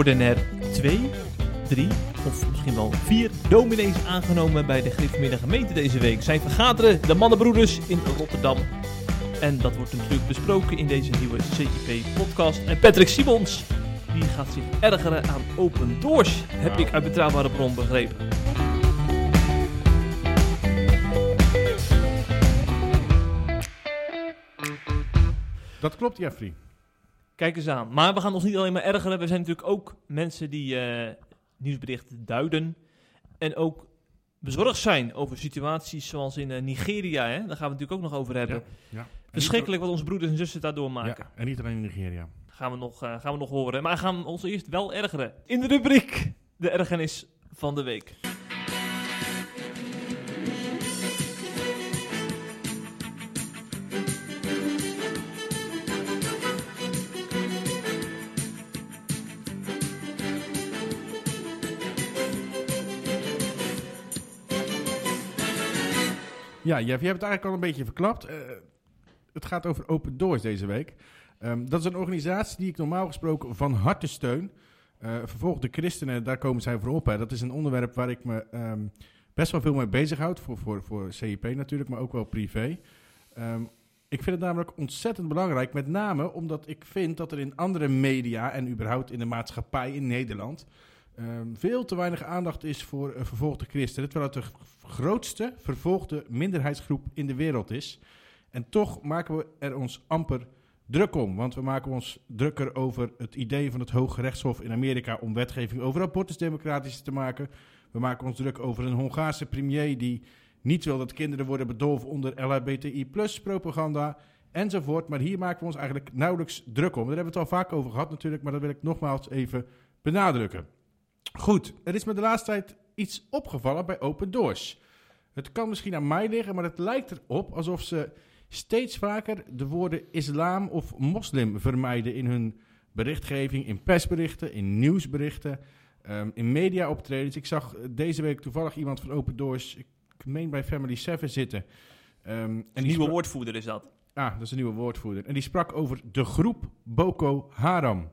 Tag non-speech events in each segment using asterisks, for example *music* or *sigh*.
worden er twee, drie of misschien wel vier dominees aangenomen bij de Griffemiddag gemeente deze week. Zij vergaderen de mannenbroeders in Rotterdam. En dat wordt natuurlijk besproken in deze nieuwe CIP-podcast. En Patrick Simons, die gaat zich ergeren aan open doors, heb ik uit betrouwbare bron begrepen. Dat klopt, Jeffrey. Kijk eens aan. Maar we gaan ons niet alleen maar ergeren. We zijn natuurlijk ook mensen die eh, nieuwsberichten duiden. En ook bezorgd zijn over situaties zoals in eh, Nigeria. Hè? Daar gaan we het natuurlijk ook nog over hebben. ja. Verschrikkelijk wat onze broeders en zussen daar doormaken. Ja, en niet alleen in Nigeria. Gaan, we nog, eh, gaan we nog horen. Maar gaan we ons eerst wel ergeren. In de rubriek De Ergernis van de Week. Ja, Jeff, je hebt het eigenlijk al een beetje verklapt. Eh, het gaat over Open Doors deze week. Ehm, dat is een organisatie die ik normaal gesproken van harte steun. Uh, vervolgde christenen, daar komen zij voor op. Dat is een onderwerp waar ik me ehm, best wel veel mee bezighoud. Voor, voor, voor CIP natuurlijk, maar ook wel privé. Ehm, ik vind het namelijk ontzettend belangrijk. Met name omdat ik vind dat er in andere media en überhaupt in de maatschappij in Nederland... veel te weinig aandacht is voor uh, vervolgde christenen. Terwijl het de grootste vervolgde minderheidsgroep in de wereld is. En toch maken we er ons amper druk om. Want we maken ons drukker over het idee van het Hoge Rechtshof in Amerika om wetgeving over abortus democratisch te maken. We maken ons druk over een Hongaarse premier die niet wil dat kinderen worden bedolven onder LHBTI propaganda enzovoort. Maar hier maken we ons eigenlijk nauwelijks druk om. Daar hebben we het al vaak over gehad natuurlijk, maar dat wil ik nogmaals even benadrukken. Goed, er is me de laatste tijd iets opgevallen bij Open Doors. Het kan misschien aan mij liggen, maar het lijkt erop alsof ze steeds vaker de woorden islam of moslim vermijden in hun berichtgeving, in persberichten, in nieuwsberichten, um, in mediaoptredens. Ik zag deze week toevallig iemand van Open Doors, ik meen bij Family 7 zitten. Um, en nieuwe woordvoerder is dat. Ah, dat is een nieuwe woordvoerder. En die sprak over de groep Boko Haram.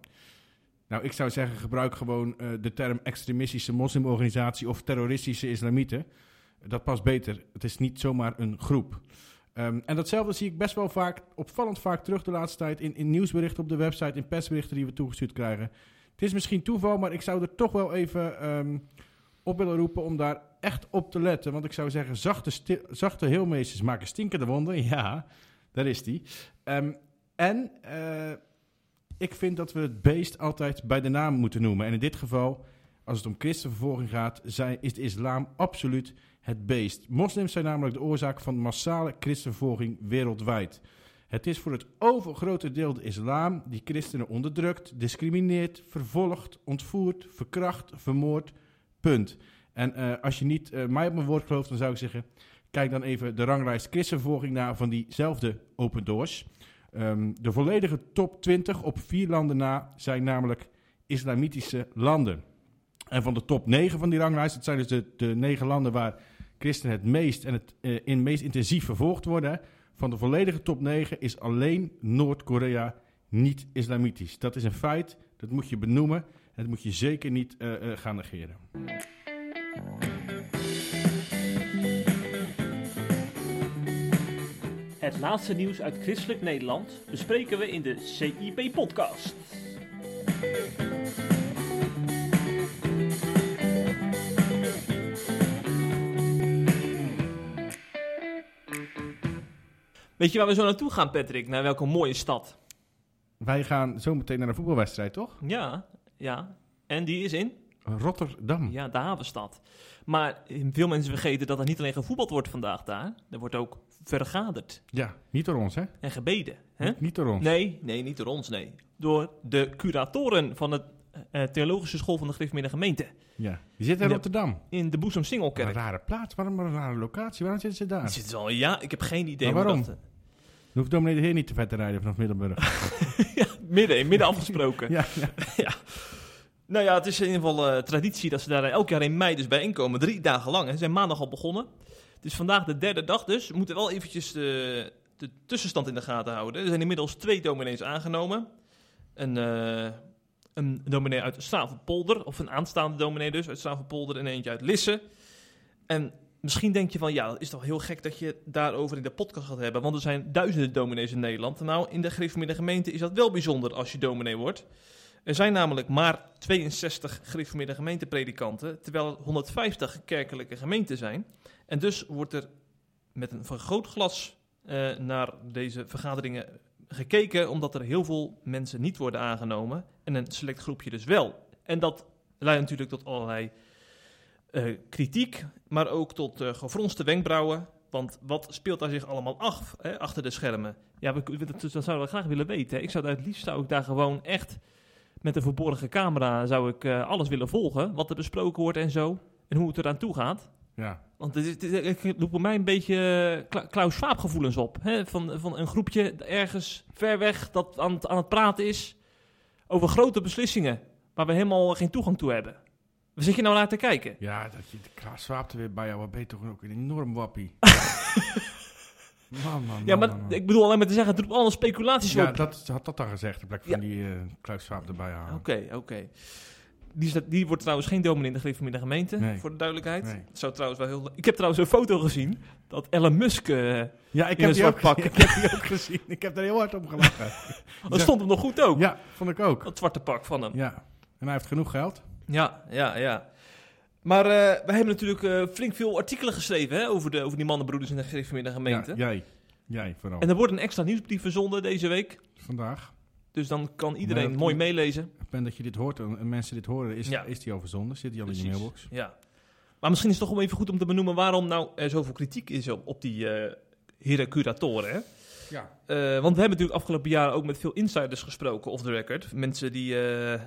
Nou, ik zou zeggen, gebruik gewoon uh, de term extremistische moslimorganisatie of terroristische islamieten. Dat past beter. Het is niet zomaar een groep. Um, en datzelfde zie ik best wel vaak, opvallend vaak terug de laatste tijd in, in nieuwsberichten op de website, in persberichten die we toegestuurd krijgen. Het is misschien toeval, maar ik zou er toch wel even um, op willen roepen om daar echt op te letten. Want ik zou zeggen, zachte, zachte heelmeesters maken stinkende wonden. *laughs* Ja, daar is die. Um, en uh, ik vind dat we het beest altijd bij de naam moeten noemen. En in dit geval, als het om christenvervolging gaat, is de islam absoluut het beest. Moslims zijn namelijk de oorzaak van massale christenvervolging wereldwijd. Het is voor het overgrote deel de islam die christenen onderdrukt, discrimineert, vervolgt, ontvoert, verkracht, vermoordt. Punt. En uh, als je niet uh, mij op mijn woord gelooft, dan zou ik zeggen: kijk dan even de ranglijst christenvervolging na van diezelfde Open Doors. Um, de volledige top 20 op vier landen na zijn namelijk islamitische landen. En van de top 9 van die ranglijst, dat zijn dus de, de negen landen waar christenen het meest en het uh, in meest intensief vervolgd worden. Van de volledige top 9 is alleen Noord-Korea niet islamitisch. Dat is een feit, dat moet je benoemen en dat moet je zeker niet uh, uh, gaan negeren. Het laatste nieuws uit christelijk Nederland bespreken we in de CIP-podcast. Weet je waar we zo naartoe gaan, Patrick? Naar welke mooie stad? Wij gaan zo meteen naar een voetbalwedstrijd, toch? Ja, ja. En die is in? Rotterdam. Ja, de havenstad. Maar veel mensen vergeten dat er niet alleen gevoetbald wordt vandaag daar. Er wordt ook vergaderd. Ja, niet door ons, hè? En gebeden. Hè? Niet, niet door ons. Nee, nee, niet door ons, nee. Door de curatoren van de uh, Theologische School van de Griffmiddag Gemeente. Ja, die zitten in, Rotterdam. In de Boezem Singelkerk. Een rare plaats, waarom een rare locatie? Waarom zitten ze daar? Die zitten al, ja, ik heb geen idee. Maar waarom? Dat. Dan hoeft dominee de Heer niet te vet te rijden vanaf Middelburg. *laughs* ja, midden, midden afgesproken. *laughs* ja, ja. *laughs* ja. Nou ja, het is in ieder geval uh, traditie dat ze daar elk jaar in mei dus bijeenkomen. Drie dagen lang. Ze zijn maandag al begonnen. Is vandaag de derde dag dus. We moeten wel eventjes de, de tussenstand in de gaten houden. Er zijn inmiddels twee dominees aangenomen. Een uh, een dominee uit Stavelpolder, of een aanstaande dominee dus, uit Stavelpolder en eentje uit Lisse. En misschien denk je van, ja, het is toch heel gek dat je daarover in de podcast gaat hebben, want er zijn duizenden dominees in Nederland. Nou, in de gereformeerde gemeente is dat wel bijzonder als je dominee wordt. Er zijn namelijk maar 62 gereformeerde gemeentepredikanten, terwijl er 150 kerkelijke gemeenten zijn. En dus wordt er met een vergrootglas eh naar deze vergaderingen gekeken, omdat er heel veel mensen niet worden aangenomen en een select groepje dus wel. En dat leidt natuurlijk tot allerlei eh, kritiek, maar ook tot eh gefronste wenkbrauwen. Want wat speelt daar zich allemaal af hè, achter de schermen? Ja, dat, zouden we graag willen weten. Ik zou daar het liefst zou ik daar gewoon echt met een verborgen camera zou ik alles willen volgen, wat er besproken wordt en zo, en hoe het eraan toe gaat. Ja, Want het, is- het, is- het roept bij mij een beetje eh, Kla- Klaus Schwab gevoelens op. Hè? Van, van een groepje ergens ver weg dat aan het, aan het praten is over grote beslissingen waar we helemaal geen toegang toe hebben. Waar zit je nou naar te kijken? ja dat je de Klaas Zwaap er weer bij jou, wat ben je toch ook een enorm wappie. *laughs* man, man, Ja, maar man, ik bedoel alleen maar te zeggen, het roept allemaal speculaties Ja, op. dat had dat dan gezegd, in plek van Ja. die eh Klaus Zwaap erbij halen. Oké, oké. Die, is die wordt trouwens geen dominee in de gereformeerde gemeente, Nee. voor de duidelijkheid. Nee. Zou trouwens wel heel... Ik heb trouwens een foto gezien dat Elon Musk... eh Ja, ik In heb, een ook, pak. *laughs* ik heb die ook gezien. Ik heb er heel hard om gelachen. *laughs* dat stond hem nog goed ook, Ja, vond ik ook. dat zwarte pak van hem. Ja. En hij heeft genoeg geld. Ja, ja, ja. Maar eh we hebben natuurlijk eh, flink veel artikelen geschreven hè, over, de, over die mannenbroeders in de gereformeerde gemeente. Ja, jij. Jij vooral. En er wordt een extra nieuwsbrief verzonden deze week. Vandaag. Dus dan kan iedereen mooi meelezen. Op het moment dat je dit hoort en en mensen dit horen, is, Ja. is die al verzonden. Zit die al in je mailbox. Ja. Maar misschien is het toch wel even goed om te benoemen waarom nou er zoveel kritiek is op, op die eh heren curatoren. Hè? Ja. Eh, want we hebben natuurlijk afgelopen jaren ook met veel insiders gesproken, off the record. Mensen die eh,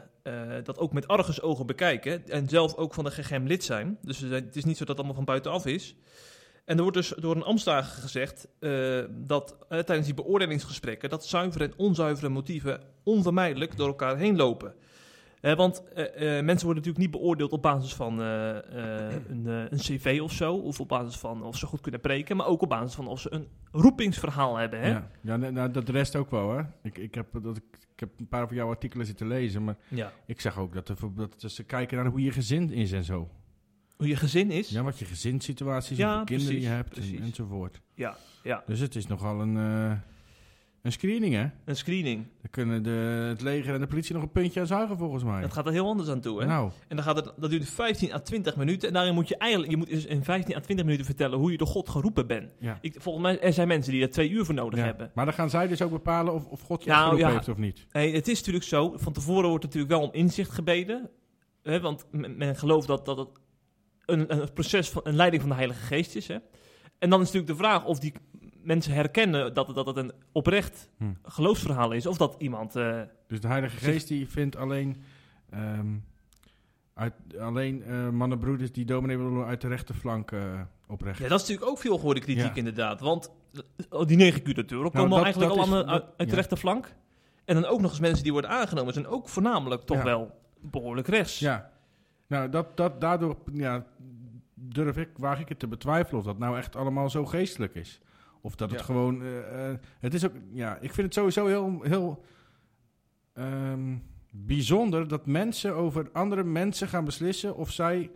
dat ook met argusogen bekijken en zelf ook van de GGM lid zijn. Dus het is niet zo dat het allemaal van buitenaf is. En er wordt dus door een ambtsdager gezegd eh, dat eh, tijdens die beoordelingsgesprekken dat zuivere en onzuivere motieven onvermijdelijk door elkaar heen lopen. Eh, want mensen worden natuurlijk niet beoordeeld op basis van een, een cv of zo, of op basis van of ze goed kunnen preken, maar ook op basis van of ze een roepingsverhaal hebben. Hè? Ja, ja nou, dat rest ook wel, hè. Ik, ik, heb, dat, ik, heb een paar van jouw artikelen zitten lezen, maar Ja. ik zag ook dat, er, dat ze kijken naar hoe je gezin is en zo. Hoe je gezin is. Ja, wat je gezinssituatie is, Ja, hoeveel kinderen je hebt en, precies. enzovoort. Ja, ja. Dus het is nogal een, eh, een screening, hè. Een screening. Dan kunnen de, het leger en de politie nog een puntje aan zuigen, volgens mij. Dat gaat er heel anders aan toe. Hè? Nou, En dan gaat het, dat duurt 15 à 20 minuten. En daarin moet je eigenlijk je moet dus in 15 à 20 minuten vertellen hoe je door God geroepen bent. ja. Ik, volgens mij er zijn mensen die er twee uur voor nodig Ja. hebben. Maar dan gaan zij dus ook bepalen of, of God je Nou, opgeroepen ja. heeft of niet. Hey, het is natuurlijk zo, van tevoren wordt natuurlijk wel om inzicht gebeden. Hè, want men, men gelooft dat, dat het een, een proces van een leiding van de Heilige Geest is. Hè? En dan is natuurlijk de vraag of die mensen herkennen dat het, dat het een oprecht Hm. geloofsverhaal is. Of dat iemand... eh, Dus de Heilige Geest die vindt alleen, ehm, uit, alleen eh mannenbroeders die dominee willen uit de rechterflank eh oprecht. Ja, dat is natuurlijk ook veel gehoorde kritiek Ja. inderdaad. Want eh, die negen curatoren komen al dat- eigenlijk dat is- allemaal uit, dat- uit de ja. rechterflank. En dan ook nog eens mensen die worden aangenomen zijn ook voornamelijk toch Ja. wel behoorlijk rechts. Ja, nou dat, dat, daardoor ja, durf ik, waag ik het te betwijfelen of dat nou echt allemaal zo geestelijk is. Of dat het Ja. gewoon, eh, eh, het is ook, ja, ik vind het sowieso heel, heel ehm, bijzonder dat mensen over andere mensen gaan beslissen of zij,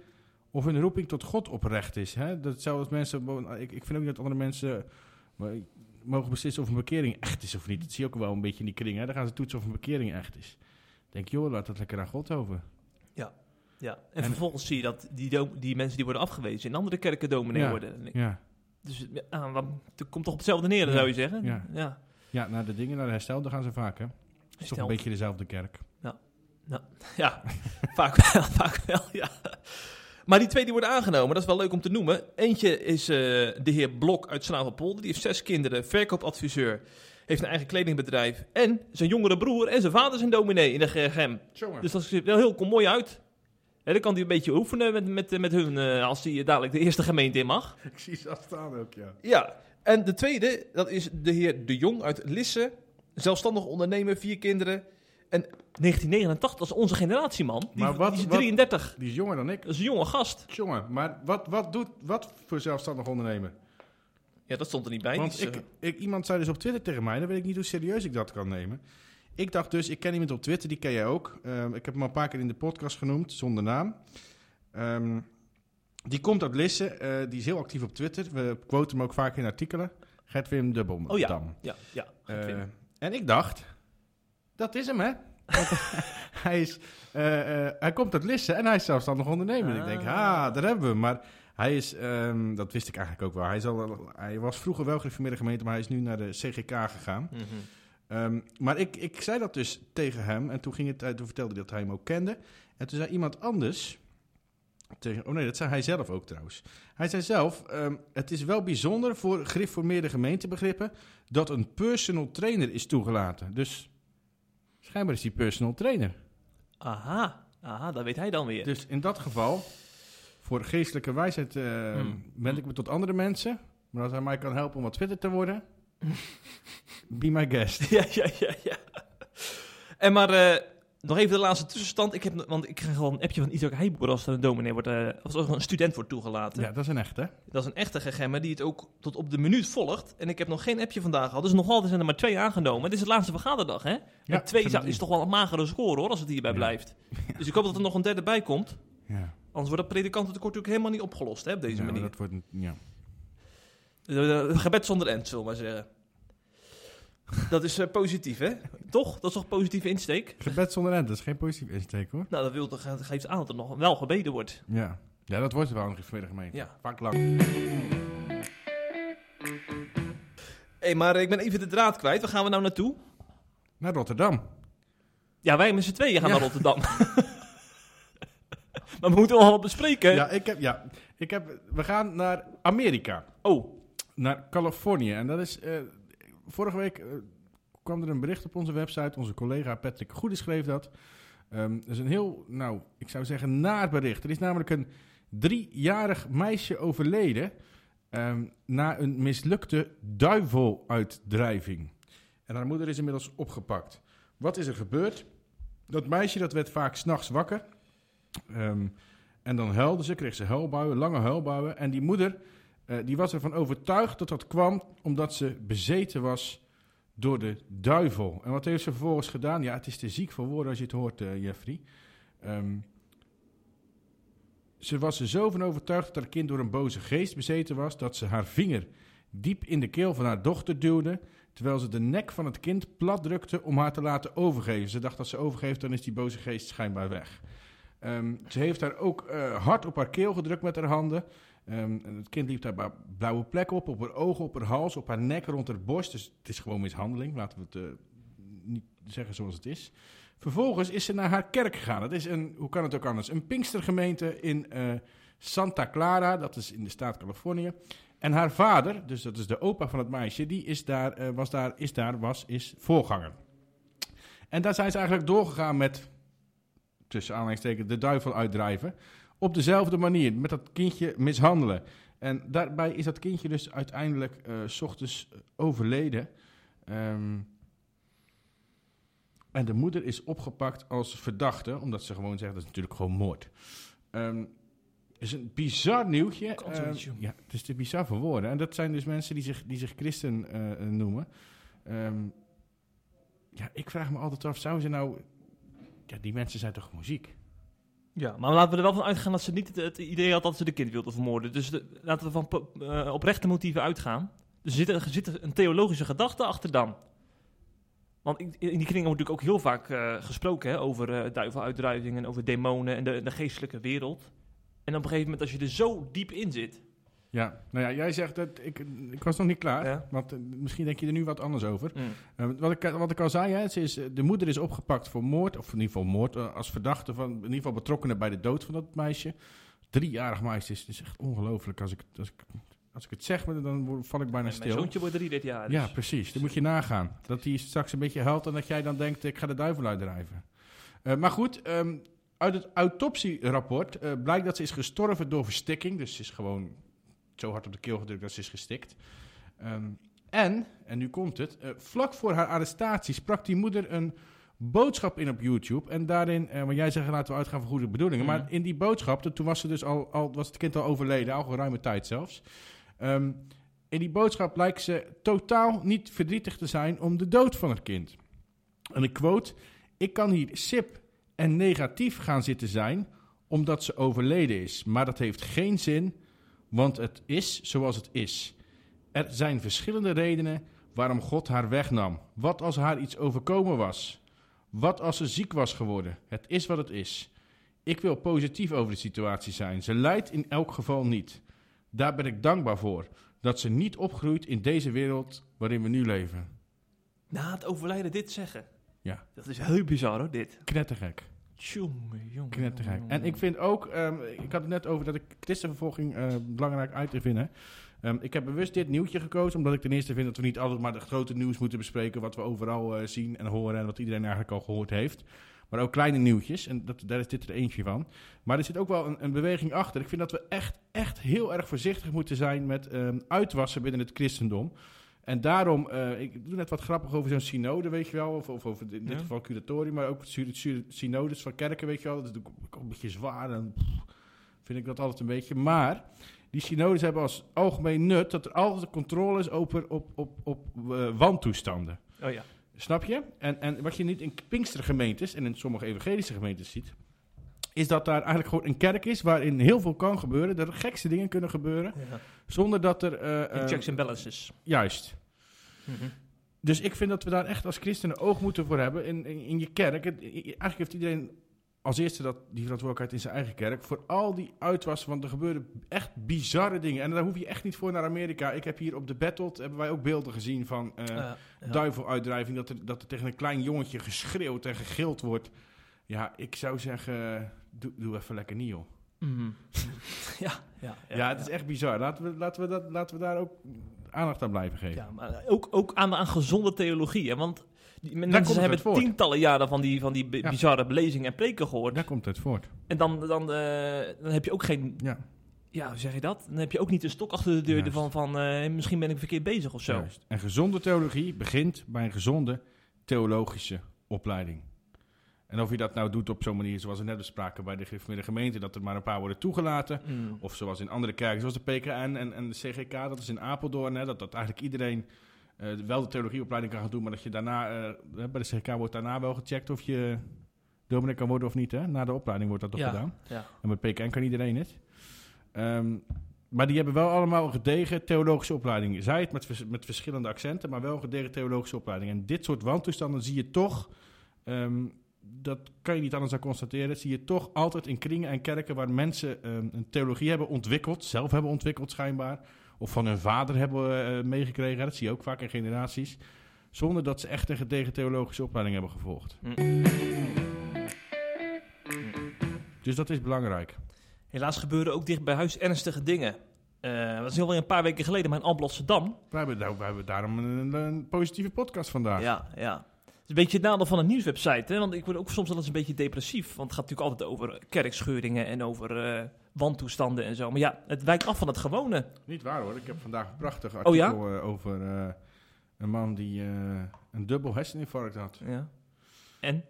of hun roeping tot God oprecht is. Hè? Dat mensen, ik, ik vind ook niet dat andere mensen mogen beslissen of een bekering echt is of niet. Dat zie je ook wel een beetje in die kring. Hè? Dan gaan ze toetsen of een bekering echt is. Ik denk, joh, laat dat lekker aan God over. Ja. En, En- vervolgens zie je dat die, do- die mensen die worden afgewezen in andere kerken dominee Ja. worden. Ja. Dus ja, wat- het komt toch op hetzelfde neer, Ja. zou je zeggen? Ja. ja. Ja, naar de dingen, naar de herstel, daar gaan ze vaak, hè? Het is toch een beetje dezelfde kerk. Ja, *laughs* vaak wel, *laughs* vaak wel, ja. Maar die twee die worden aangenomen, dat is wel leuk om te noemen. Eentje is eh, de heer Blok uit Snavelpolder. Die heeft zes kinderen, verkoopadviseur, heeft een eigen kledingbedrijf. En zijn jongere broer en zijn vader zijn dominee in de. Jongen. Dus dat ziet er heel mooi uit. Dan kan hij een beetje oefenen met, met, met hun eh, als hij dadelijk de eerste gemeente in mag. *laughs* ik zie ze staan ook, ja. Ja, en de tweede, dat is de heer De Jong uit Lisse. Zelfstandig ondernemer, vier kinderen. En 1989, dat is onze generatieman. Die, Maar wat- die is wat- 33. Die is jonger dan ik. Dat is een jonge gast. Jongen, maar wat, wat doet, wat voor zelfstandig ondernemer? Ja, dat stond er niet bij. Want is, ik, eh, ik, iemand zei dus op Twitter tegen mij, dan weet ik niet hoe serieus ik dat kan nemen. Ik dacht dus, ik ken iemand op Twitter, die ken jij ook. Ehm, ik heb hem al een paar keer in de podcast genoemd, zonder naam. Ehm, die komt uit Lisse, eh, die is heel actief op Twitter. We quoten hem ook vaak in artikelen. Gertwim de Bom. Oh ja, Dam. ja, ja. Eh, en ik dacht, dat is hem hè. *laughs* Hij, is, eh, hij komt uit Lisse en hij is zelfstandig ondernemer. Ik denk, Ah. ha, daar hebben we hem. Maar hij is, ehm, dat wist ik eigenlijk ook wel. Hij, is al, hij was vroeger wel gereformeerde gemeente, maar hij is nu naar de CGK gegaan. Mhm. Ehm, maar ik, ik zei dat dus tegen hem en toen, ging het, toen vertelde hij dat hij hem ook kende. En toen zei iemand anders, tegen, oh nee, dat zei hij zelf ook trouwens. Hij zei zelf, ehm, het is wel bijzonder voor gereformeerde gemeentebegrippen dat een personal trainer is toegelaten. Dus schijnbaar is hij personal trainer. Aha, aha, dat weet hij dan weer. Dus in dat geval, voor geestelijke wijsheid Hmm. wend ik me tot andere mensen. Maar als hij mij kan helpen om wat fitter te worden, *laughs* be my guest. ja, ja, ja, ja. En maar, eh, nog even de laatste tussenstand. Ik heb, want ik krijg wel een appje van Isaac Heijboer als er een dominee wordt, eh, als er een student wordt toegelaten. Ja, dat is een echte. Dat is een echte gegemme die het ook tot op de minuut volgt. En ik heb nog geen appje vandaag gehad. Dus nog altijd zijn er maar twee aangenomen. Het is de laatste vergaderdag, hè? Ja, en twee is toch wel een magere score, hoor, als het hierbij Ja. blijft. *laughs* Dus ik hoop dat er nog een derde bij komt. Ja. Anders wordt dat predikantentekort natuurlijk helemaal niet opgelost, hè, op deze Ja, manier. dat wordt een, ja. Gebed zonder end, zullen we maar zeggen. Dat is eh, positief, hè? Toch? Dat is toch positieve insteek? Gebed zonder end, dat is geen positief insteek hoor. Nou, dat wil dat geeft aan dat er nog wel gebeden wordt. Ja, ja dat wordt wel een gereformeerde gemeente. Ja. Vaak lang. Hé, maar ik ben even de draad kwijt. Waar gaan we nou naartoe? Naar Rotterdam. Ja, wij met z'n tweeën gaan Ja. naar Rotterdam. *laughs* maar we moeten wel wat bespreken. Ja, ik heb, ja ik heb, we gaan naar Amerika. Oh, Naar Californië. En dat is, eh, vorige week eh, kwam er een bericht op onze website. Onze collega Patrick Goede schreef dat. Ehm dat is een heel, nou, ik zou zeggen, naar bericht. Er is namelijk een driejarig meisje overleden ehm, na een mislukte duiveluitdrijving. En haar moeder is inmiddels opgepakt. Wat is er gebeurd? Dat meisje dat werd vaak s'nachts wakker. Ehm, en dan huilde ze, kreeg ze huilbuien, lange huilbuien. En die moeder eh, die was ervan overtuigd dat dat kwam omdat ze bezeten was door de duivel. En wat heeft ze vervolgens gedaan? Ja, het is te ziek voor woorden als je het hoort, eh, Jeffrey. Ehm, ze was er zo van overtuigd dat haar kind door een boze geest bezeten was, dat ze haar vinger diep in de keel van haar dochter duwde, terwijl ze de nek van het kind plat drukte om haar te laten overgeven. Ze dacht dat ze overgeeft, dan is die boze geest schijnbaar weg. Ehm, ze heeft haar ook eh, hard op haar keel gedrukt met haar handen. Ehm, het kind liep daar blauwe plekken op, op haar ogen, op haar hals, op haar nek, rond haar borst. Dus het is gewoon mishandeling, laten we het eh, niet zeggen zoals het is. Vervolgens is ze naar haar kerk gegaan. Dat is een, hoe kan het ook anders, een pinkstergemeente in eh, Santa Clara, dat is in de staat Californië. En haar vader, dus dat is de opa van het meisje, die is daar, eh, was daar, is daar, was, is voorganger. En daar zijn ze eigenlijk doorgegaan met, tussen aanhalingstekens, de duivel uitdrijven. Op dezelfde manier, met dat kindje mishandelen. En daarbij is dat kindje dus uiteindelijk eh, s ochtends overleden. Ehm, en de moeder is opgepakt als verdachte, omdat ze gewoon zegt dat is natuurlijk gewoon moord. Het is een bizar nieuwtje. Ehm, ja, het is te bizar voor woorden. En dat zijn dus mensen die zich, die zich christen eh, eh, noemen. Ja, ik vraag me altijd af, zouden ze nou... Ja, die mensen zijn toch muziek? Ja, maar laten we er wel van uitgaan dat ze niet het, idee had dat ze de kind wilde vermoorden. Dus laten we van eh, oprechte motieven uitgaan. Dus er zit, er een theologische gedachte achter dan. Want in, in die kringen wordt natuurlijk ook heel vaak eh, gesproken hè, over eh duiveluitdrijvingen, over demonen en de, de geestelijke wereld. En op een gegeven moment, als je er zo diep in zit. Ja, nou ja, jij zegt dat... Ik, ik was nog niet klaar, Ja. want eh, misschien denk je er nu wat anders over. Mm. Eh, wat, ik, wat ik al zei, hè, ze is, de moeder is opgepakt voor moord, of in ieder geval moord, eh, als verdachte van, in ieder geval betrokkenen bij de dood van dat meisje. Driejarig meisje is, is echt ongelooflijk. Als ik, als, ik, als ik het zeg, dan val ik bijna En mijn stil. zoontje wordt drie dit jaar. Ja, dus- precies. Dan moet je nagaan. Dat hij straks een beetje huilt en dat jij dan denkt, ik ga de duivel uitdrijven. Maar goed, ehm, uit het autopsierapport blijkt dat ze is gestorven door verstikking. Dus ze is gewoon zo hard op de keel gedrukt dat ze is gestikt. Ehm, en, en nu komt het, eh, vlak voor haar arrestatie sprak die moeder een boodschap in op YouTube. En daarin, want jij zegt laten we uitgaan van goede bedoelingen. Mhm. Maar in die boodschap, toen- toen was, ze dus al, al, was het kind al overleden, al geruime tijd zelfs. Ehm, in die boodschap lijkt ze totaal niet verdrietig te zijn om de dood van het kind. En ik quote: Ik kan hier sip en negatief gaan zitten zijn omdat ze overleden is. Maar dat heeft geen zin, want het is zoals het is. Er zijn verschillende redenen waarom God haar wegnam. Wat als haar iets overkomen was? Wat als ze ziek was geworden? Het is wat het is. Ik wil positief over de situatie zijn. Ze lijdt in elk geval niet. Daar ben ik dankbaar voor. Dat ze niet opgroeit in deze wereld waarin we nu leven. Na het overlijden dit zeggen. Ja. Dat is heel bizar hoor, dit. Knettergek. Tjonge, jongen, En ik vind ook, ehm, ik had het net over dat ik christenvervolging eh, belangrijk uit te vinden. Ehm, ik heb bewust dit nieuwtje gekozen, omdat ik ten eerste vind dat we niet altijd maar de grote nieuws moeten bespreken, wat we overal eh, zien en horen en wat iedereen eigenlijk al gehoord heeft. Maar ook kleine nieuwtjes, en dat, daar is dit er eentje van. Maar er zit ook wel een, een beweging achter. Ik vind dat we echt, echt heel erg voorzichtig moeten zijn met ehm, uitwassen binnen het christendom. En daarom, eh, ik doe net wat grappig over zo'n synode, weet je wel. Of, of over in dit Ja. geval curatorium, maar ook sy- sy- synodes van kerken, weet je wel. Dat is ook een beetje zwaar en pff, vind ik dat altijd een beetje. Maar die synodes hebben als algemeen nut dat er altijd controle is over, op, op, op eh, wantoestanden. Oh ja. Snap je? En, en wat je niet in Pinkstergemeentes en in sommige evangelische gemeentes ziet, is dat daar eigenlijk gewoon een kerk is waarin heel veel kan gebeuren, dat er gekste dingen kunnen gebeuren, ja. zonder dat er... eh, eh, checks and balances. Juist. Mhm. Dus ik vind dat we daar echt als christenen oog moeten voor hebben in, in, in je kerk. Het- eigenlijk heeft iedereen als eerste dat, die verantwoordelijkheid in zijn eigen kerk. Voor al die uitwassen, want er gebeuren echt bizarre dingen. En daar hoef je echt niet voor naar Amerika. Ik heb hier op de Battled, hebben wij ook beelden gezien van Ja, ja. duiveluitdrijving. Dat er, dat er tegen een klein jongetje geschreeuwd en gegild wordt. Ja, ik zou zeggen, doe, doe even lekker niet, joh. Mhm. *laughs* ja, ja, Ja, het is echt bizar. Laten we, laten, we dat, laten we daar ook aandacht aan blijven geven. Ja, maar ook, ook aan, aan gezonde theologie. Hè? Want die mensen hebben tientallen jaren van die, van die Ja. bizarre belezingen en preken gehoord. Daar komt het voort. En dan, dan, eh, dan heb je ook geen... Ja. Ja, hoe zeg je dat? Dan heb je ook niet een stok achter de deur Juist. van, van eh, misschien ben ik verkeerd bezig of zo. Juist. En gezonde theologie begint bij een gezonde theologische opleiding. En of je dat nou doet op zo'n manier zoals we net bespraken bij de, gemeente, dat er maar een paar worden toegelaten. Mm. Of zoals in andere kerken, zoals de PKN en, en de CGK, dat is in Apeldoorn, hè, dat, dat eigenlijk iedereen eh, wel de theologieopleiding kan gaan doen, maar dat je daarna, eh, bij de CGK wordt daarna wel gecheckt of je dominee kan worden of niet. Hè? Na de opleiding wordt dat toch Ja. gedaan. Ja. En met PKN kan iedereen het. Ehm, maar die hebben wel allemaal een gedegen theologische opleiding. Zij het met, vers- met verschillende accenten, maar wel een gedegen theologische opleiding. En dit soort wantoestanden zie je toch, ehm, dat kan je niet anders dan constateren, zie je toch altijd in kringen en kerken waar mensen ehm, een theologie hebben ontwikkeld, zelf hebben ontwikkeld schijnbaar, of van hun vader hebben eh, meegekregen. Dat zie je ook vaak in generaties. Zonder dat ze echt een gedegen theologische opleiding hebben gevolgd. Mm. Dus dat is belangrijk. Helaas gebeuren ook dicht bij huis ernstige dingen. Eh dat is alweer een paar weken geleden, maar in Alblasserdam. We hebben, we hebben daarom een, een positieve podcast vandaag. Ja, ja. Het is een beetje het nadeel van een nieuwswebsite. Hè? Want ik word ook soms wel eens een beetje depressief. Want het gaat natuurlijk altijd over kerkscheuringen en over eh wantoestanden en zo. Maar ja, het wijkt af van het gewone. Niet waar hoor. Ik heb vandaag een prachtig Oh ja? artikel eh, over eh, een man die eh, een dubbel herseninfarct had. Ja. En?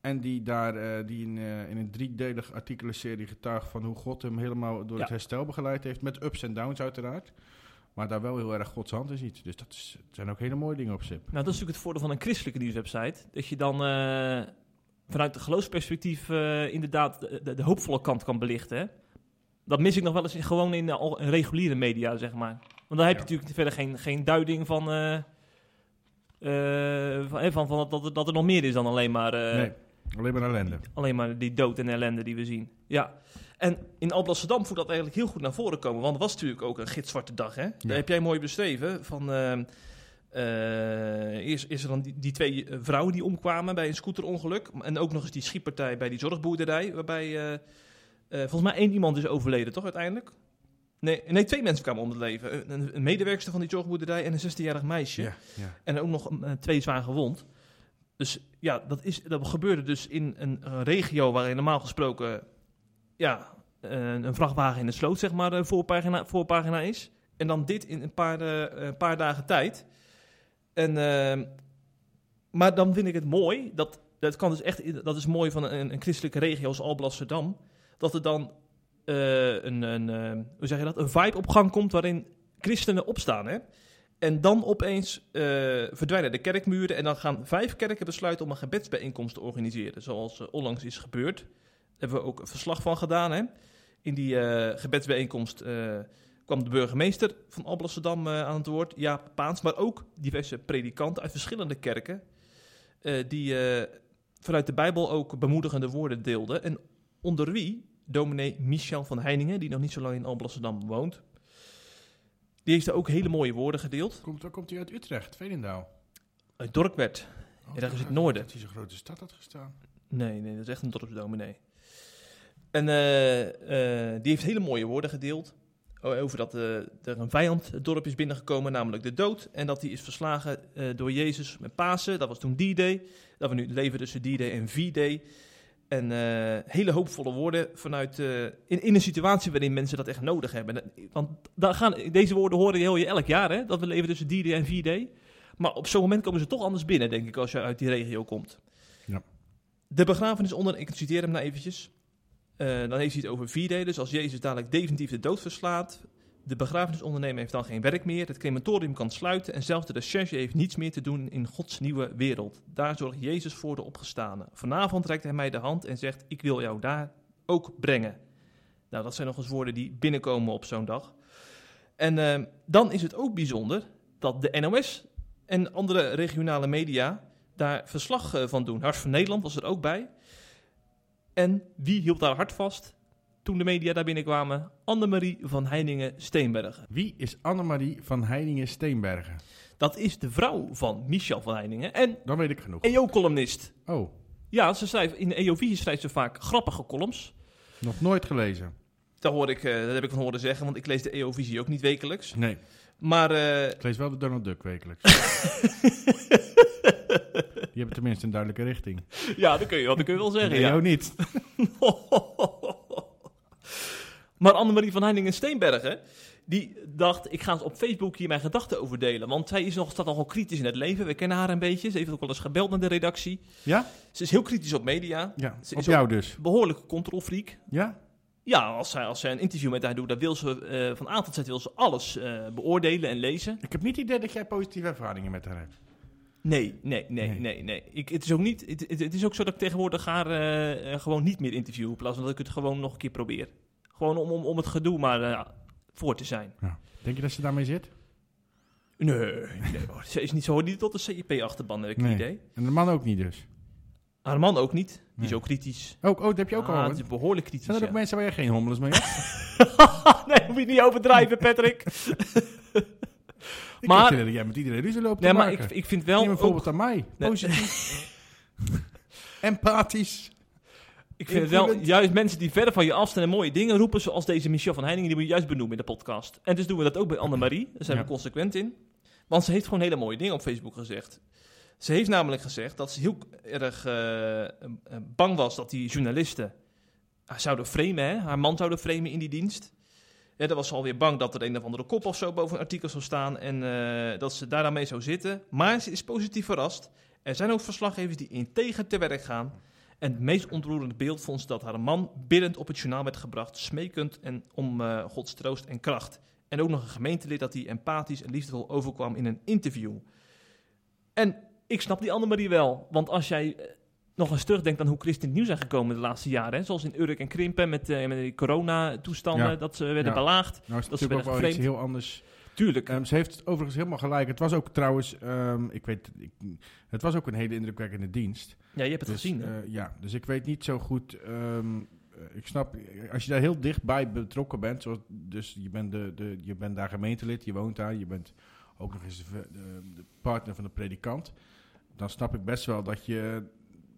En die daar eh, die in, eh, in een driedelig artikelenserie getuigt van hoe God hem helemaal door Ja. het herstel begeleid heeft. Met ups en downs uiteraard. Maar daar wel heel erg Gods hand in ziet. Dus dat is, zijn ook hele mooie dingen op zip. Nou, dat is natuurlijk het voordeel van een christelijke nieuwswebsite. Dat je dan eh, vanuit het geloofsperspectief eh, inderdaad de, de, de hoopvolle kant kan belichten. Hè? Dat mis ik nog wel eens in, gewoon in, de in reguliere media, zeg maar. Want dan heb je Ja. natuurlijk verder geen, geen duiding van, eh, eh, van, eh, van, van dat, er- dat er nog meer is dan alleen maar, eh, nee, alleen maar ellende. alleen maar die dood en ellende die we zien. Ja. En in Alblasserdam voelt dat eigenlijk heel goed naar voren komen. Want het was natuurlijk ook een gitzwarte dag. Hè? Daar heb jij mooi beschreven. Van, ehm, eh, eerst is er dan die, die twee eh, vrouwen die omkwamen bij een scooterongeluk. En ook nog eens die schietpartij bij die zorgboerderij. Waarbij eh, volgens mij één iemand is overleden, toch uiteindelijk? Nee, nee, twee mensen kwamen om het leven. Een, een medewerkster van die zorgboerderij en een 16-jarig meisje. Ja, ja. En ook nog twee zwaar gewond. Dus ja, dat, is, dat gebeurde dus in een, een regio waarin normaal gesproken ja, een, vrachtwagen in de sloot, zeg maar, de voorpagina, voorpagina is. En dan dit in een paar, eh, een paar dagen tijd. En, eh, maar dan vind ik het mooi, dat, dat, kan dus echt, dat is mooi van een, een christelijke regio als Alblasserdam, dat er dan eh, een, een, eh, hoe zeg je dat, een vibe op gang komt waarin christenen opstaan. Hè? En dan opeens eh, verdwijnen de kerkmuren en dan gaan vijf kerken besluiten om een gebedsbijeenkomst te organiseren, zoals eh, onlangs is gebeurd. Daar hebben we ook een verslag van gedaan. Hè? In die eh, gebedsbijeenkomst eh, kwam de burgemeester van Alblasserdam eh, aan het woord, Jaap Paans, maar ook diverse predikanten uit verschillende kerken, die vanuit de Bijbel ook bemoedigende woorden deelden. En onder wie dominee Michel van Heiningen, die nog niet zo lang in Alblasserdam woont. Die heeft er ook hele mooie woorden gedeeld. Komt, waar komt hij uit Utrecht, Veenendaal? Uit Dorkwerd. Oh, ergens in het noorden. Dat hij zo'n grote stad had gestaan. Nee, nee, dat is echt een dorpsdominee. En eh, eh, die heeft hele mooie woorden gedeeld. Over dat eh, er een vijand het dorp is binnengekomen, namelijk de dood. En dat die is verslagen door Jezus met Pasen. Dat was toen D-Day. Dat we nu leven tussen D-Day en V-Day. En hele hoopvolle woorden vanuit. in, in een situatie waarin mensen dat echt nodig hebben. En, Want daar gaan, deze woorden horen je, je elk jaar, hè? Dat we leven tussen D-Day en V-Day. Maar op zo'n moment komen ze toch anders binnen, denk ik, als je uit die regio komt. Ja. De begrafenis onder, ik citeer hem nou eventjes. Eh, dan heeft hij het over V-Day, dus als Jezus dadelijk definitief de dood verslaat. De begrafenisondernemer heeft dan geen werk meer, het crematorium kan sluiten en zelfs de recherche heeft niets meer te doen in Gods nieuwe wereld. Daar zorgt Jezus voor de opgestane. Vanavond reikt hij mij de hand en zegt, ik wil jou daar ook brengen. Nou, dat zijn nog eens woorden die binnenkomen op zo'n dag. En eh, dan is het ook bijzonder dat de NOS en andere regionale media daar verslag eh, van doen. Hart van Nederland was er ook bij. En wie hield daar hard vast toen de media daar binnenkwamen? Annemarie van Heiningen-Steenbergen. Wie is Annemarie van Heiningen-Steenbergen? Dat is de vrouw van Michel van Heiningen en Dan weet ik genoeg. EO-columnist. Oh, Ja, ze schrijft, in de EO-visie schrijft ze vaak grappige columns. nog nooit gelezen. Daar, hoor ik, eh, dat heb ik van horen zeggen, want ik lees de EO-visie ook niet wekelijks. Nee, Maar eh, ik lees wel de Donald Duck wekelijks. *laughs* Die hebben tenminste een duidelijke richting. ja, dat kun je, wel- dat kun je wel zeggen. Nee, ja. jou niet. *laughs* maar Annemarie van Heiningen-Steenbergen, die dacht, ik ga eens op Facebook hier mijn gedachten over delen. Want zij is nog, staat nogal kritisch in het leven. We kennen haar een beetje. Ze heeft ook wel eens gebeld naar de redactie. Ja? Ze is heel kritisch op media. Ja, Ze op is jou dus. Behoorlijke controlfreak. Ja? Ja, als zij, als zij een interview met haar doet, dan wil ze eh, van A tot Z wil ze alles eh, beoordelen en lezen. Ik heb niet het idee dat jij positieve ervaringen met haar hebt. Nee, nee, nee, Nee. nee, nee. Ik, het, is ook niet, het, het, het is ook zo dat ik tegenwoordig haar eh, eh, gewoon niet meer interview in plaats van dat ik het gewoon nog een keer probeer. Gewoon om, om, om het gedoe maar eh, voor te zijn. Denk je dat ze daarmee zit? Nee, nee hoor. Ze is niet zo niet tot de CIP-achterban, heb ik Nee. idee. En de man ook niet dus. Haar man ook niet. Die is ook kritisch. Oh, oh dat heb je ook Ah, al. het is behoorlijk kritisch, Zijn er ook ja. mensen waar je geen hommeles mee hebt? *laughs* nee, moet je niet overdrijven, Patrick. *laughs* Ik Maar- heb dat jij met iedereen ruzie loopt nee, maar ik, ik vind wel Neem een voorbeeld aan mij. Nee. Positief. *laughs* *laughs* Empathisch. ik vind het wel, juist mensen die verder van je afstaan en mooie dingen roepen, zoals deze Michel van Heiningen, die moet je juist benoemen in de podcast. En dus doen we dat ook bij Annemarie. Daar zijn Ja. we consequent in. Want ze heeft gewoon hele mooie dingen op Facebook gezegd. Ze heeft namelijk gezegd dat ze heel erg eh, eh, bang was dat die journalisten haar zouden framen, hè? haar man zouden framen in die dienst. Ja, dan was ze alweer bang dat er een of andere kop of zo boven een artikel zou staan en eh, dat ze daar dan mee zou zitten. Maar ze is positief verrast. Er zijn ook verslaggevers die integer te werk gaan. En het meest ontroerende beeld vond ze dat haar man biddend op het journaal werd gebracht, smekend en om eh, Gods troost en kracht. En ook nog een gemeentelid dat hij empathisch en liefdevol overkwam in een interview. En ik snap die Annemarie wel, want als jij eh, nog eens terugdenkt aan hoe christen in het nieuws zijn gekomen de laatste jaren, hè, zoals in Urk en Krimpen met, eh, met die coronatoestanden, Ja. dat ze werden Ja. belaagd. Nou is Dat ze ook iets heel anders. Tuurlijk. Ehm, ze heeft overigens helemaal gelijk. Het was ook trouwens, ehm, ik weet, ik, het was ook een hele indrukwekkende dienst. ja, je hebt het Dus, gezien. eh, ja, dus ik weet niet zo goed. ehm, eh, ik snap, als je daar heel dichtbij betrokken bent, zoals, dus je bent, de, de, je bent daar gemeentelid, je woont daar, je bent ook nog eens de partner van de predikant, dan snap ik best wel dat je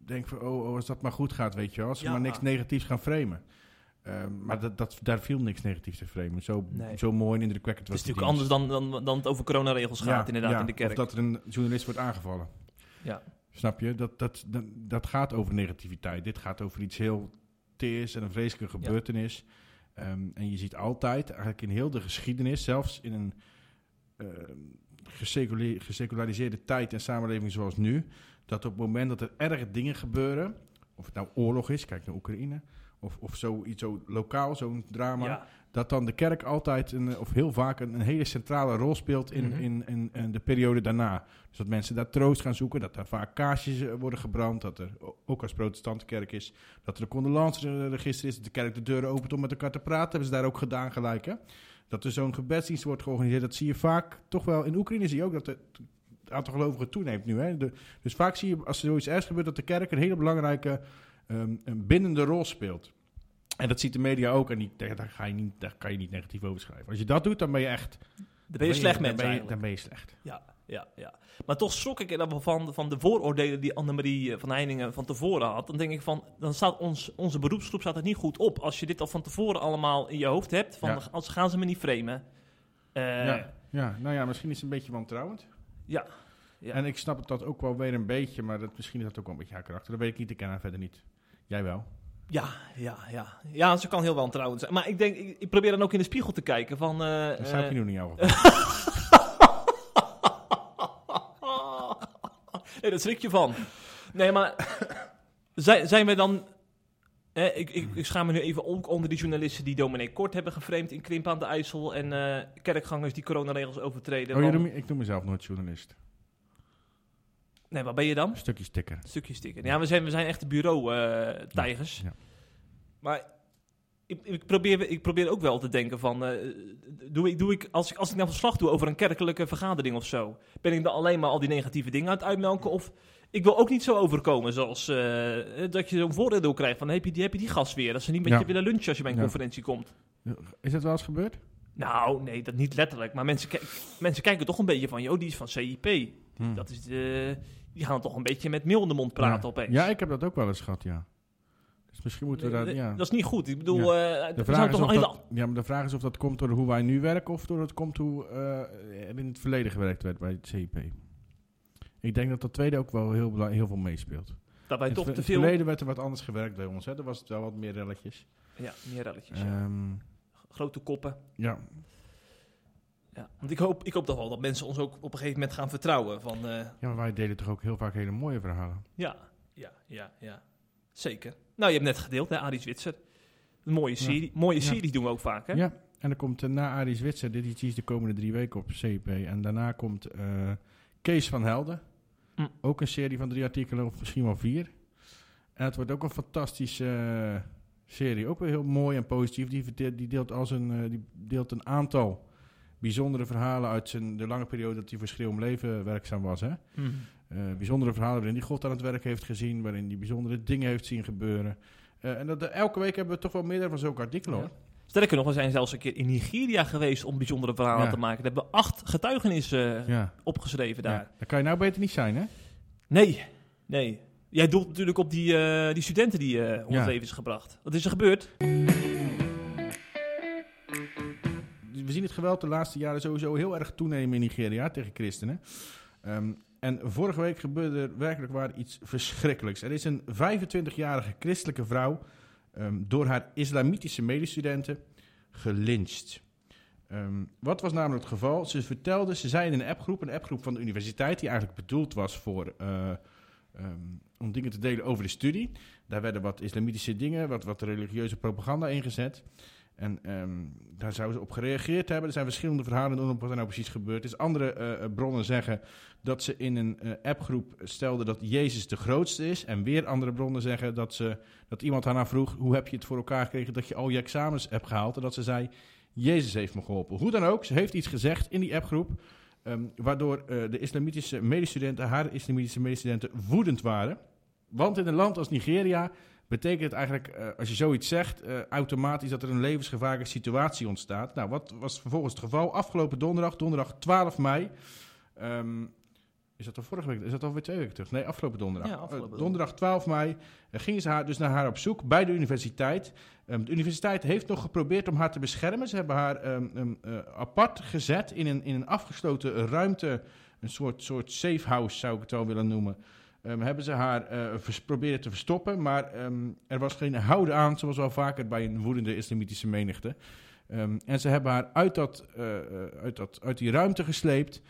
denkt van, oh, oh, als dat maar goed gaat, weet je wel, als ze Ja. maar niks negatiefs gaan framen. Ehm, maar dat, dat, daar viel niks negatiefs te framen. Zo, Nee. zo mooi en indrukwekkend het was is die natuurlijk anders dan, dan, dan het over coronaregels gaat, Ja, inderdaad, in de kerk. Of dat er een journalist wordt aangevallen. Ja. Snap je? Dat, dat, dat, dat gaat over negativiteit. Dit gaat over iets heel teers en een vreselijke gebeurtenis. Ehm, en je ziet altijd, eigenlijk in heel de geschiedenis, zelfs in een gesecula- geseculariseerde tijd en samenleving zoals nu, dat op het moment dat er erge dingen gebeuren, of het nou oorlog is, kijk naar Oekraïne, of, of zoiets zo lokaal, zo'n drama, ja. dat dan de kerk altijd, een, of heel vaak, een, een hele centrale rol speelt in, Mhm. in, in, in de periode daarna. Dus dat mensen daar troost gaan zoeken, dat daar vaak kaarsjes eh, worden gebrand, dat er, ook als protestante kerk is, dat er een condolenceregister is, dat de kerk de deuren opent om met elkaar te praten. hebben ze daar ook gedaan gelijk, hè? Dat er zo'n gebedsdienst wordt georganiseerd, dat zie je vaak, toch wel, in Oekraïne zie je ook dat het aantal gelovigen toeneemt nu, hè? De, dus vaak zie je, als er zoiets ergs gebeurt, dat de kerk een hele belangrijke ehm, een bindende rol speelt. En dat ziet de media ook. En die, daar, daar ga je niet, daar kan je niet negatief over schrijven. Als je dat doet, dan ben je echt... Dan ben je slecht dan ben je, eigenlijk. Dan ben je slecht. Ja, ja, ja. Maar toch schrok ik er dan van, van de vooroordelen die Annemarie eh, van Heiningen van tevoren had. Dan denk ik van, dan staat ons, onze beroepsgroep staat er niet goed op. Als je dit al van tevoren allemaal in je hoofd hebt, van, Ja. als gaan ze me niet framen. Eh, Ja. Ja, nou ja, misschien is het een beetje wantrouwend. Ja. Ja. En ik snap het dat ook wel weer een beetje, maar dat, misschien is dat ook wel een beetje haar karakter. Dat weet ik niet, ik ken haar verder niet. Jij wel. Ja, ja, ja. Ja, ze kan heel wel trouwens zijn. Maar ik denk, ik, ik probeer dan ook in de spiegel te kijken van... eh, Dat zou ik eh, niet in jouw geval. nee, dat schrik je van. Nee, maar zijn, zijn we dan... eh, ik, ik, ik schaam me nu even ook onder die journalisten die dominee Kort hebben geframed in Krimp aan de IJssel en eh, kerkgangers die coronaregels overtreden. Oh, je Want- noemt me- ik noem mezelf nooit journalist. Nee, wat ben je dan? Stukje sticker. Stukje stikken. Ja, we zijn, we zijn echte bureau-tijgers. Ja. Maar ik, ik, probeer, ik probeer ook wel te denken van... eh, doe ik, doe ik, als, ik, als ik nou verslag doe over een kerkelijke vergadering of zo... ben ik dan alleen maar al die negatieve dingen aan het uitmelken? Of ik wil ook niet zo overkomen zoals eh, dat je zo'n voordeel krijgt van... heb je die, heb je die gast weer? Dat ze niet met Ja. je willen lunchen als je bij een Ja. conferentie komt. Is dat wel eens gebeurd? Nou, nee, dat niet letterlijk. Maar mensen, mensen kijken toch een beetje van... joh, die is van CIP. Hm. Dat is de, die gaan toch een beetje met meel in de mond praten ja. opeens. Ja, ik heb dat ook wel eens gehad, ja. Dus misschien moeten we Nee, dat... Ja. Dat is niet goed. Ik bedoel, eh, De we vraag, zijn is toch of dat, ja, maar de vraag is of dat komt door hoe wij nu werken of door het komt hoe eh, er in het verleden gewerkt werd bij het CIP. Ik denk dat dat tweede ook wel heel, heel veel meespeelt. dat wij in toch het, te ver- in veel... het verleden werd er wat anders gewerkt bij ons. Hè. Er was wel wat meer relletjes. Ja, meer relletjes. ja. Ehm, Grote koppen. ja, Ja. Want ik hoop, ik hoop toch wel dat mensen ons ook op een gegeven moment gaan vertrouwen. Van, eh, ja, maar wij deden toch ook heel vaak hele mooie verhalen. ja, ja, ja, ja. Zeker. Nou, je hebt net gedeeld, hè, Arie Zwitser. Een mooie serie. Mooie Ja. serie doen we ook vaak, hè? Ja, en dan komt eh, na Arie Zwitser, dit is de komende drie weken op CIP. En daarna komt eh, Kees van Helden. Hm. Ook een serie van drie artikelen, of misschien wel vier. En het wordt ook een fantastische eh, serie. Ook weer heel mooi en positief. Die, verdeelt- die, deelt, als een, eh, die deelt een aantal bijzondere verhalen uit zijn, de lange periode dat hij voor Schreeuw om Leven werkzaam was. Hè? Mhm. Eh, bijzondere verhalen waarin hij God aan het werk heeft gezien, waarin hij bijzondere dingen heeft zien gebeuren. En dat, elke week hebben we toch wel meerdere van zulke artikelen hoor. Sterker nog, we zijn zelfs een keer in Nigeria geweest om bijzondere verhalen Ja. te maken. Daar hebben we acht getuigenissen eh, Ja, opgeschreven daar. ja. Dat kan je nou beter niet zijn, hè? Nee, nee. Jij doelt natuurlijk op die, eh, die studenten die eh om Ja. het leven is gebracht. Wat is er gebeurd? We zien het geweld de laatste jaren sowieso heel erg toenemen in Nigeria tegen christenen. Ehm, en vorige week gebeurde er werkelijk waar iets verschrikkelijks. Er is een 25-jarige christelijke vrouw ehm, door haar islamitische medestudenten gelyncht. Ehm, wat was namelijk het geval? Ze vertelde, ze zei in een appgroep, een appgroep van de universiteit, die eigenlijk bedoeld was voor, eh, ehm, om dingen te delen over de studie. Daar werden wat islamitische dingen, wat, wat religieuze propaganda ingezet. En ehm, daar zouden ze op gereageerd hebben. Er zijn verschillende verhalen over wat er nou precies gebeurd is. Andere eh, bronnen zeggen dat ze in een eh, appgroep stelden dat Jezus de grootste is. En weer andere bronnen zeggen dat, ze, dat iemand haar vroeg... hoe heb je het voor elkaar gekregen dat je al je examens hebt gehaald? En dat ze zei, Jezus heeft me geholpen. Hoe dan ook, ze heeft iets gezegd in die appgroep... ehm, waardoor eh, de islamitische medestudenten, haar islamitische medestudenten, woedend waren. Want in een land als Nigeria betekent het eigenlijk, eh, als je zoiets zegt, eh, automatisch dat er een levensgevaarlijke situatie ontstaat. Nou, wat was vervolgens het geval? Afgelopen donderdag, donderdag 12 mei. ehm, is dat al vorige week? Is dat alweer twee weken terug? Nee, afgelopen donderdag. Ja, afgelopen Eh, donderdag 12 mei gingen ze haar, dus naar haar op zoek bij de universiteit. Ehm, de universiteit heeft nog geprobeerd om haar te beschermen. Ze hebben haar ehm, ehm, eh, apart gezet in een, in een afgesloten ruimte. Een soort, soort safe house zou ik het wel willen noemen. Ehm, hebben ze haar vers- proberen te verstoppen, maar ehm, er was geen houden aan, zoals wel vaker bij een woedende islamitische menigte. Ehm, en ze hebben haar uit, dat, eh, eh, uit, dat, uit die ruimte gesleept.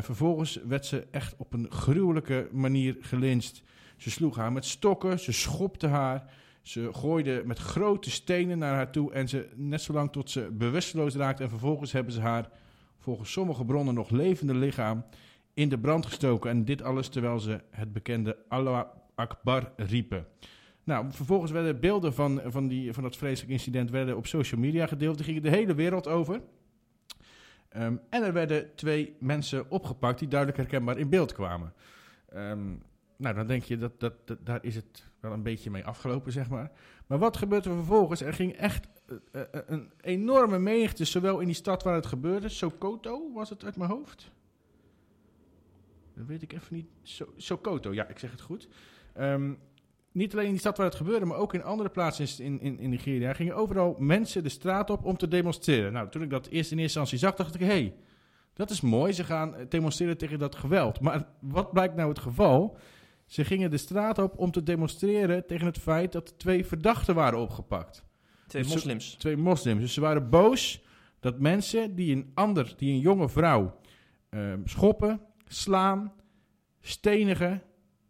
Vervolgens werd ze echt op een gruwelijke manier gelyncht. Ze sloeg haar met stokken, ze schopte haar, Ze gooiden met grote stenen naar haar toe en ze net zolang tot ze bewusteloos raakte. En vervolgens hebben ze haar, volgens sommige bronnen, nog levende lichaam in de brand gestoken. En dit alles terwijl ze het bekende Allah Akbar riepen. Nou, vervolgens werden beelden van, van, die, van dat vreselijke incident werden op social media gedeeld. Die gingen de hele wereld over. Ehm, en er werden twee mensen opgepakt die duidelijk herkenbaar in beeld kwamen. Ehm, nou, dan denk je dat, dat, dat daar is het wel een beetje mee afgelopen, zeg maar. Maar wat gebeurde er vervolgens? Er ging echt eh, eh, een enorme menigte, zowel in die stad waar het gebeurde, Sokoto was het uit mijn hoofd. Dat weet ik even niet. So Sokoto, ja, ik zeg het goed. Ehm, niet alleen in die stad waar het gebeurde, maar ook in andere plaatsen in, in, in Nigeria gingen overal mensen de straat op om te demonstreren. Nou, toen ik dat eerst in eerste instantie zag, dacht ik: hé, hey, dat is mooi. Ze gaan demonstreren tegen dat geweld. Maar wat blijkt nou het geval? Ze gingen de straat op om te demonstreren tegen het feit dat twee verdachten waren opgepakt. Twee Dus ze- moslims. Twee moslims. Dus ze waren boos dat mensen die een ander, die een jonge vrouw ehm, schoppen, slaan, stenigen,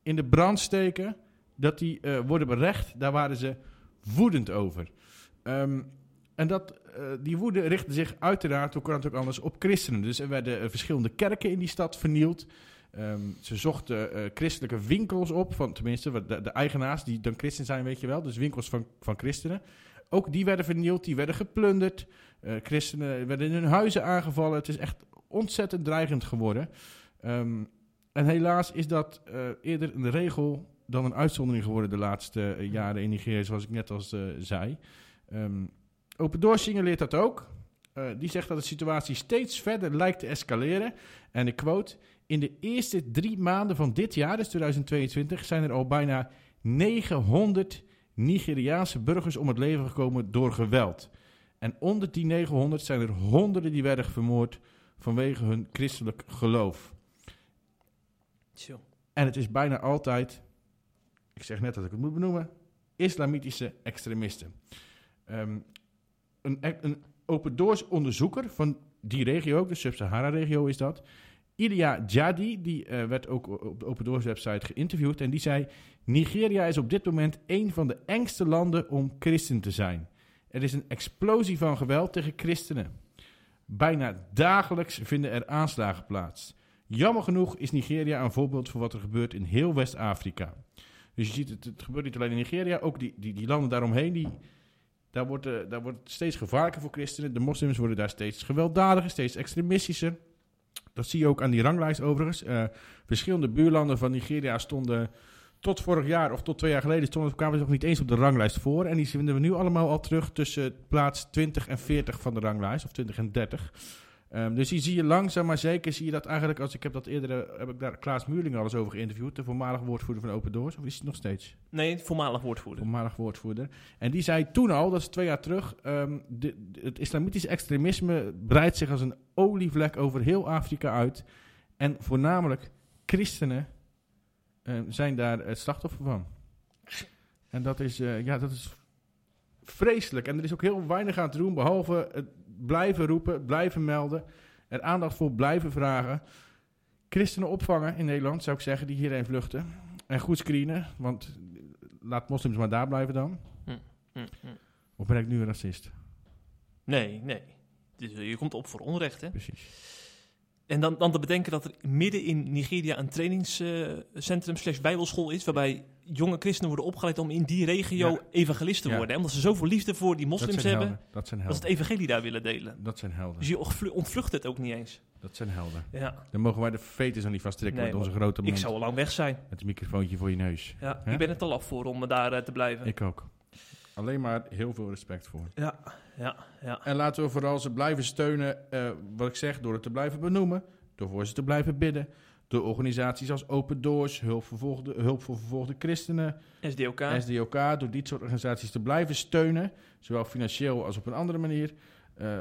in de brand steken, dat die eh, worden berecht. Daar waren ze woedend over. Ehm, en dat, eh, die woede richtte zich uiteraard, hoe kan het ook anders, op christenen. Dus er werden eh, verschillende kerken in die stad vernield. Ehm, ze zochten christelijke winkels op, van, tenminste de, de eigenaars die dan christen zijn, weet je wel. Dus winkels van, van christenen. Ook die werden vernield, die werden geplunderd. Christenen werden in hun huizen aangevallen. Het is echt ontzettend dreigend geworden. Ehm, en helaas is dat eh, eerder een regel dan een uitzondering geworden de laatste eh, jaren in Nigeria, zoals ik net al zei. Ehm Open Doors signaleert dat ook. Eh, die zegt dat de situatie steeds verder lijkt te escaleren. En ik quote: In de eerste drie maanden van dit jaar, dus 2022, zijn er al bijna 900 Nigeriaanse burgers om het leven gekomen door geweld. En onder die 900 zijn er honderden die werden vermoord vanwege hun christelijk geloof. En het is bijna altijd, ik zeg net dat ik het moet benoemen, islamitische extremisten. Ehm, een, een open doors onderzoeker van die regio de Sub-Sahara-regio is dat. Ilia Jadi, die eh, werd ook op de Open Doors website geïnterviewd. En die zei, Nigeria is op dit moment een van de engste landen om christen te zijn. Er is een explosie van geweld tegen christenen. Bijna dagelijks vinden er aanslagen plaats. Jammer genoeg is Nigeria een voorbeeld van wat er gebeurt in heel West-Afrika. Dus je ziet, het, het gebeurt niet alleen in Nigeria, ook die, die, die landen daaromheen, die, daar, wordt, eh, daar wordt steeds gevaarlijker voor christenen. De moslims worden daar steeds gewelddadiger, steeds extremistischer. Dat zie je ook aan die ranglijst overigens. Eh, verschillende buurlanden van Nigeria stonden tot vorig jaar of tot twee jaar geleden stonden, kwamen ze nog niet eens op de ranglijst voor. En die vinden we nu allemaal al terug tussen plaats 20 en 40 van de ranglijst, of 20 en 30. Ehm, dus die zie je langzaam maar zeker, zie je dat eigenlijk, als ik heb dat eerder, eh, heb ik daar Klaas Muurling al eens over geïnterviewd, de voormalige woordvoerder van Open Doors, of is het nog steeds? Nee, voormalig woordvoerder. Voormalig woordvoerder. En die zei toen al, dat is twee jaar terug, ehm, de, de- het islamitisch extremisme breidt zich als een olievlek over heel Afrika uit. En voornamelijk christenen ehm, zijn daar het slachtoffer van. En dat is, eh, ja, dat is vreselijk. En er is ook heel weinig aan te doen, behalve het blijven roepen, blijven melden, er aandacht voor blijven vragen. Christenen opvangen in Nederland, zou ik zeggen, die hierheen vluchten. En goed screenen, want laat moslims maar daar blijven dan. Hm, hm. Of ben ik nu een racist? Nee, nee. Dus, je komt op voor onrecht, hè? Precies. En dan, dan te bedenken dat er midden in Nigeria een trainingscentrum slash bijbelschool is... waarbij jonge christenen worden opgeleid om in die regio Ja. evangelist te worden. hè? Omdat ze zoveel liefde voor die Dat moslims zijn hebben... helden. Dat zijn dat ze het helden. evangelie daar willen delen. Dat zijn helden. Dus je ontvlu- ontvlucht het ook niet eens. Dat zijn helden. Ja, Dan mogen wij de fetus aan niet vasttrekken Nee, met onze grote ik mond. zou al lang weg zijn. Met een microfoontje voor je neus. Ja, ik ben er te laf voor om daar eh, te blijven. Ik ook. Alleen maar heel veel respect voor. Ja, ja, ja. En laten we vooral ze blijven steunen, eh, wat ik zeg, door het te blijven benoemen. Door voor ze te blijven bidden. Door organisaties als Open Doors, Hulp, vervolgde, hulp voor vervolgde christenen, SDOK. SDOK. Door dit soort organisaties te blijven steunen. Zowel financieel als op een andere manier. Eh,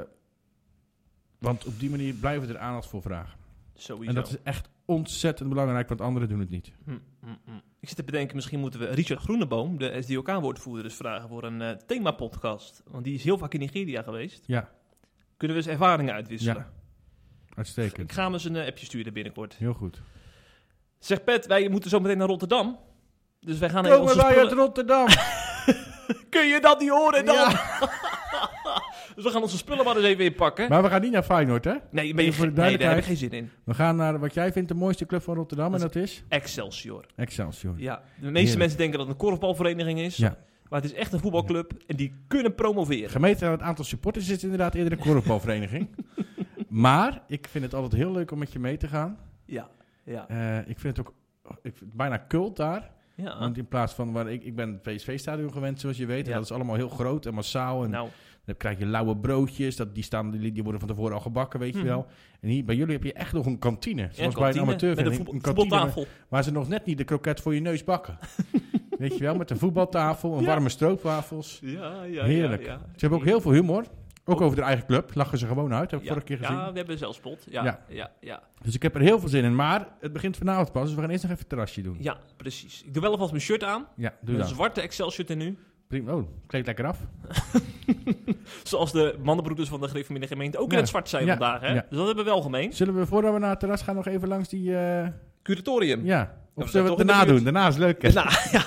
want op die manier blijven we er aandacht voor vragen. Sowieso. En dat is echt ontzettend belangrijk, want anderen doen het niet. Hm, hm, hm. Ik zit te bedenken, misschien moeten we Richard Groeneboom, de SDOK-woordvoerder, dus vragen voor een eh themapodcast. Want die is heel vaak in Nigeria geweest. Ja, Kunnen we eens ervaringen uitwisselen? Ja. Ik uitstekend. ga hem eens een eh, appje sturen binnenkort. Heel goed. Zeg Pet, wij moeten zo meteen naar Rotterdam. Dus wij gaan even Komen onze wij uit spullen... Rotterdam? *laughs* Kun je dat niet horen dan? *laughs* Dus we gaan onze spullen maar eens even inpakken. Maar we gaan niet naar Feyenoord, hè? nee, ben je voor de ge- nee, daar heb ik geen duidelijkheid. zin in. We gaan naar wat jij vindt de mooiste club van Rotterdam. En Dat dat is? Excelsior. Excelsior. Ja, de meeste Heerlijk. mensen denken dat het een korfbalvereniging is. Ja. Maar het is echt een voetbalclub en die kunnen promoveren. Gemeten aan het aantal supporters is het inderdaad eerder een korfbalvereniging. *laughs* maar ik vind het altijd heel leuk om met je mee te gaan. Ja, ja, Eh, ik vind het ook ik vind het bijna cult daar. ja. Want in plaats van waar ik, ik ben het PSV-stadion gewend, zoals je weet. En Ja. dat is allemaal heel groot en massaal. En Nou, dan krijg je lauwe broodjes. Dat, die, staan, die, die worden van tevoren al gebakken, weet je Mhm. wel. En hier bij jullie heb je echt nog een kantine. ja, Zoals een bij een kantine met een amateurvereniging. voetbal, Een kantine voetbaltafel. waar ze nog net niet de kroket voor je neus bakken. *laughs* weet je wel, met een voetbaltafel, een Ja. warme stroopwafels. Ja, ja, Heerlijk. Ja, ja. Ze hebben ook heel veel humor. Ook over de eigen club. Lachen ze gewoon uit. Heb ik Ja, vorige keer gezien. Ja, we hebben zelfspot. Ja, Ja. ja. Ja, Dus ik heb er heel veel zin in. Maar het begint vanavond pas. Dus we gaan eerst nog even het terrasje doen. Ja, precies. Ik doe wel alvast mijn shirt aan. Ja, doe Een zwarte Excel-shirt en nu. Prima. Oh, kleed lekker af. *laughs* Zoals de mannenbroeders van de Griffie gemeente ook Ja. in het zwart zijn vandaag. Hè? Ja. Dus dat hebben we wel gemeen. Zullen we voordat we naar het terras gaan nog even langs die... eh, Curatorium. ja. Of zullen we het daarna doen? Daarna is leuk. Nou, *laughs* ja.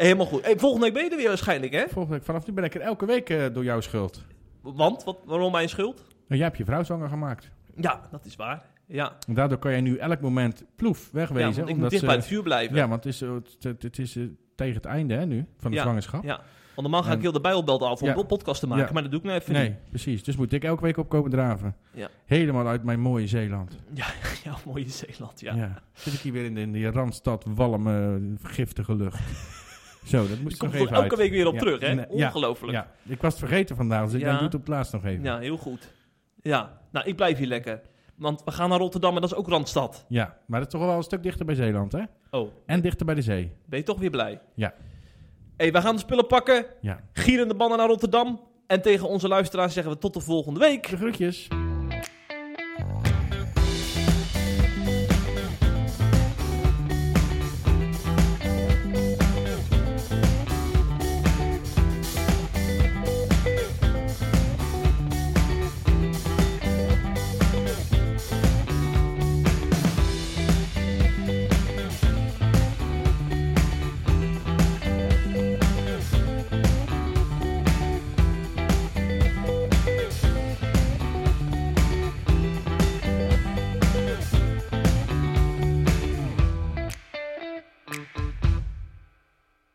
Helemaal goed. Hey, volgende week ben je er weer waarschijnlijk, hè? Volgende week, vanaf nu ben ik er elke week eh, door jouw schuld. Want? Wat, waarom mijn schuld? Nou, jij hebt je vrouw zwanger gemaakt. Ja, dat is waar. Ja, En daardoor kan jij nu elk moment ploef ja wegwezen. want ik moet dicht ze- bij het vuur blijven. Ja, want het is, eh, het, het is eh, tegen het einde hè, nu van de Ja. zwangerschap. Ja. Want normaal ga ik heel de bijbelbelt af om Ja. een podcast te maken, Ja. maar dat doe ik nou even Nee, niet. precies. Dus moet ik elke week opkomen draven. Ja. Helemaal uit mijn mooie Zeeland. Ja, *laughs* ja, mooie Zeeland, ja. Ja. Zit ik hier weer in, de, in die Randstad, walme, giftige lucht. *laughs* Zo, dat moest Ik nog even elke uit. week weer op Ja. terug, hè? Ja. Ongelooflijk. Ja. Ja, ik was het vergeten vandaag, dus ik Ja. doe het op het laatst nog even. Ja. heel goed. Ja, nou, ik blijf hier lekker. Want we gaan naar Rotterdam en dat is ook Randstad. maar dat is toch wel een stuk dichter bij Zeeland, hè? Oh, En dichter bij de zee. ben je toch weer blij? Ja. hey, we gaan de spullen pakken, Ja. gierende mannen naar Rotterdam. En tegen onze luisteraars zeggen we tot de volgende week. De groetjes.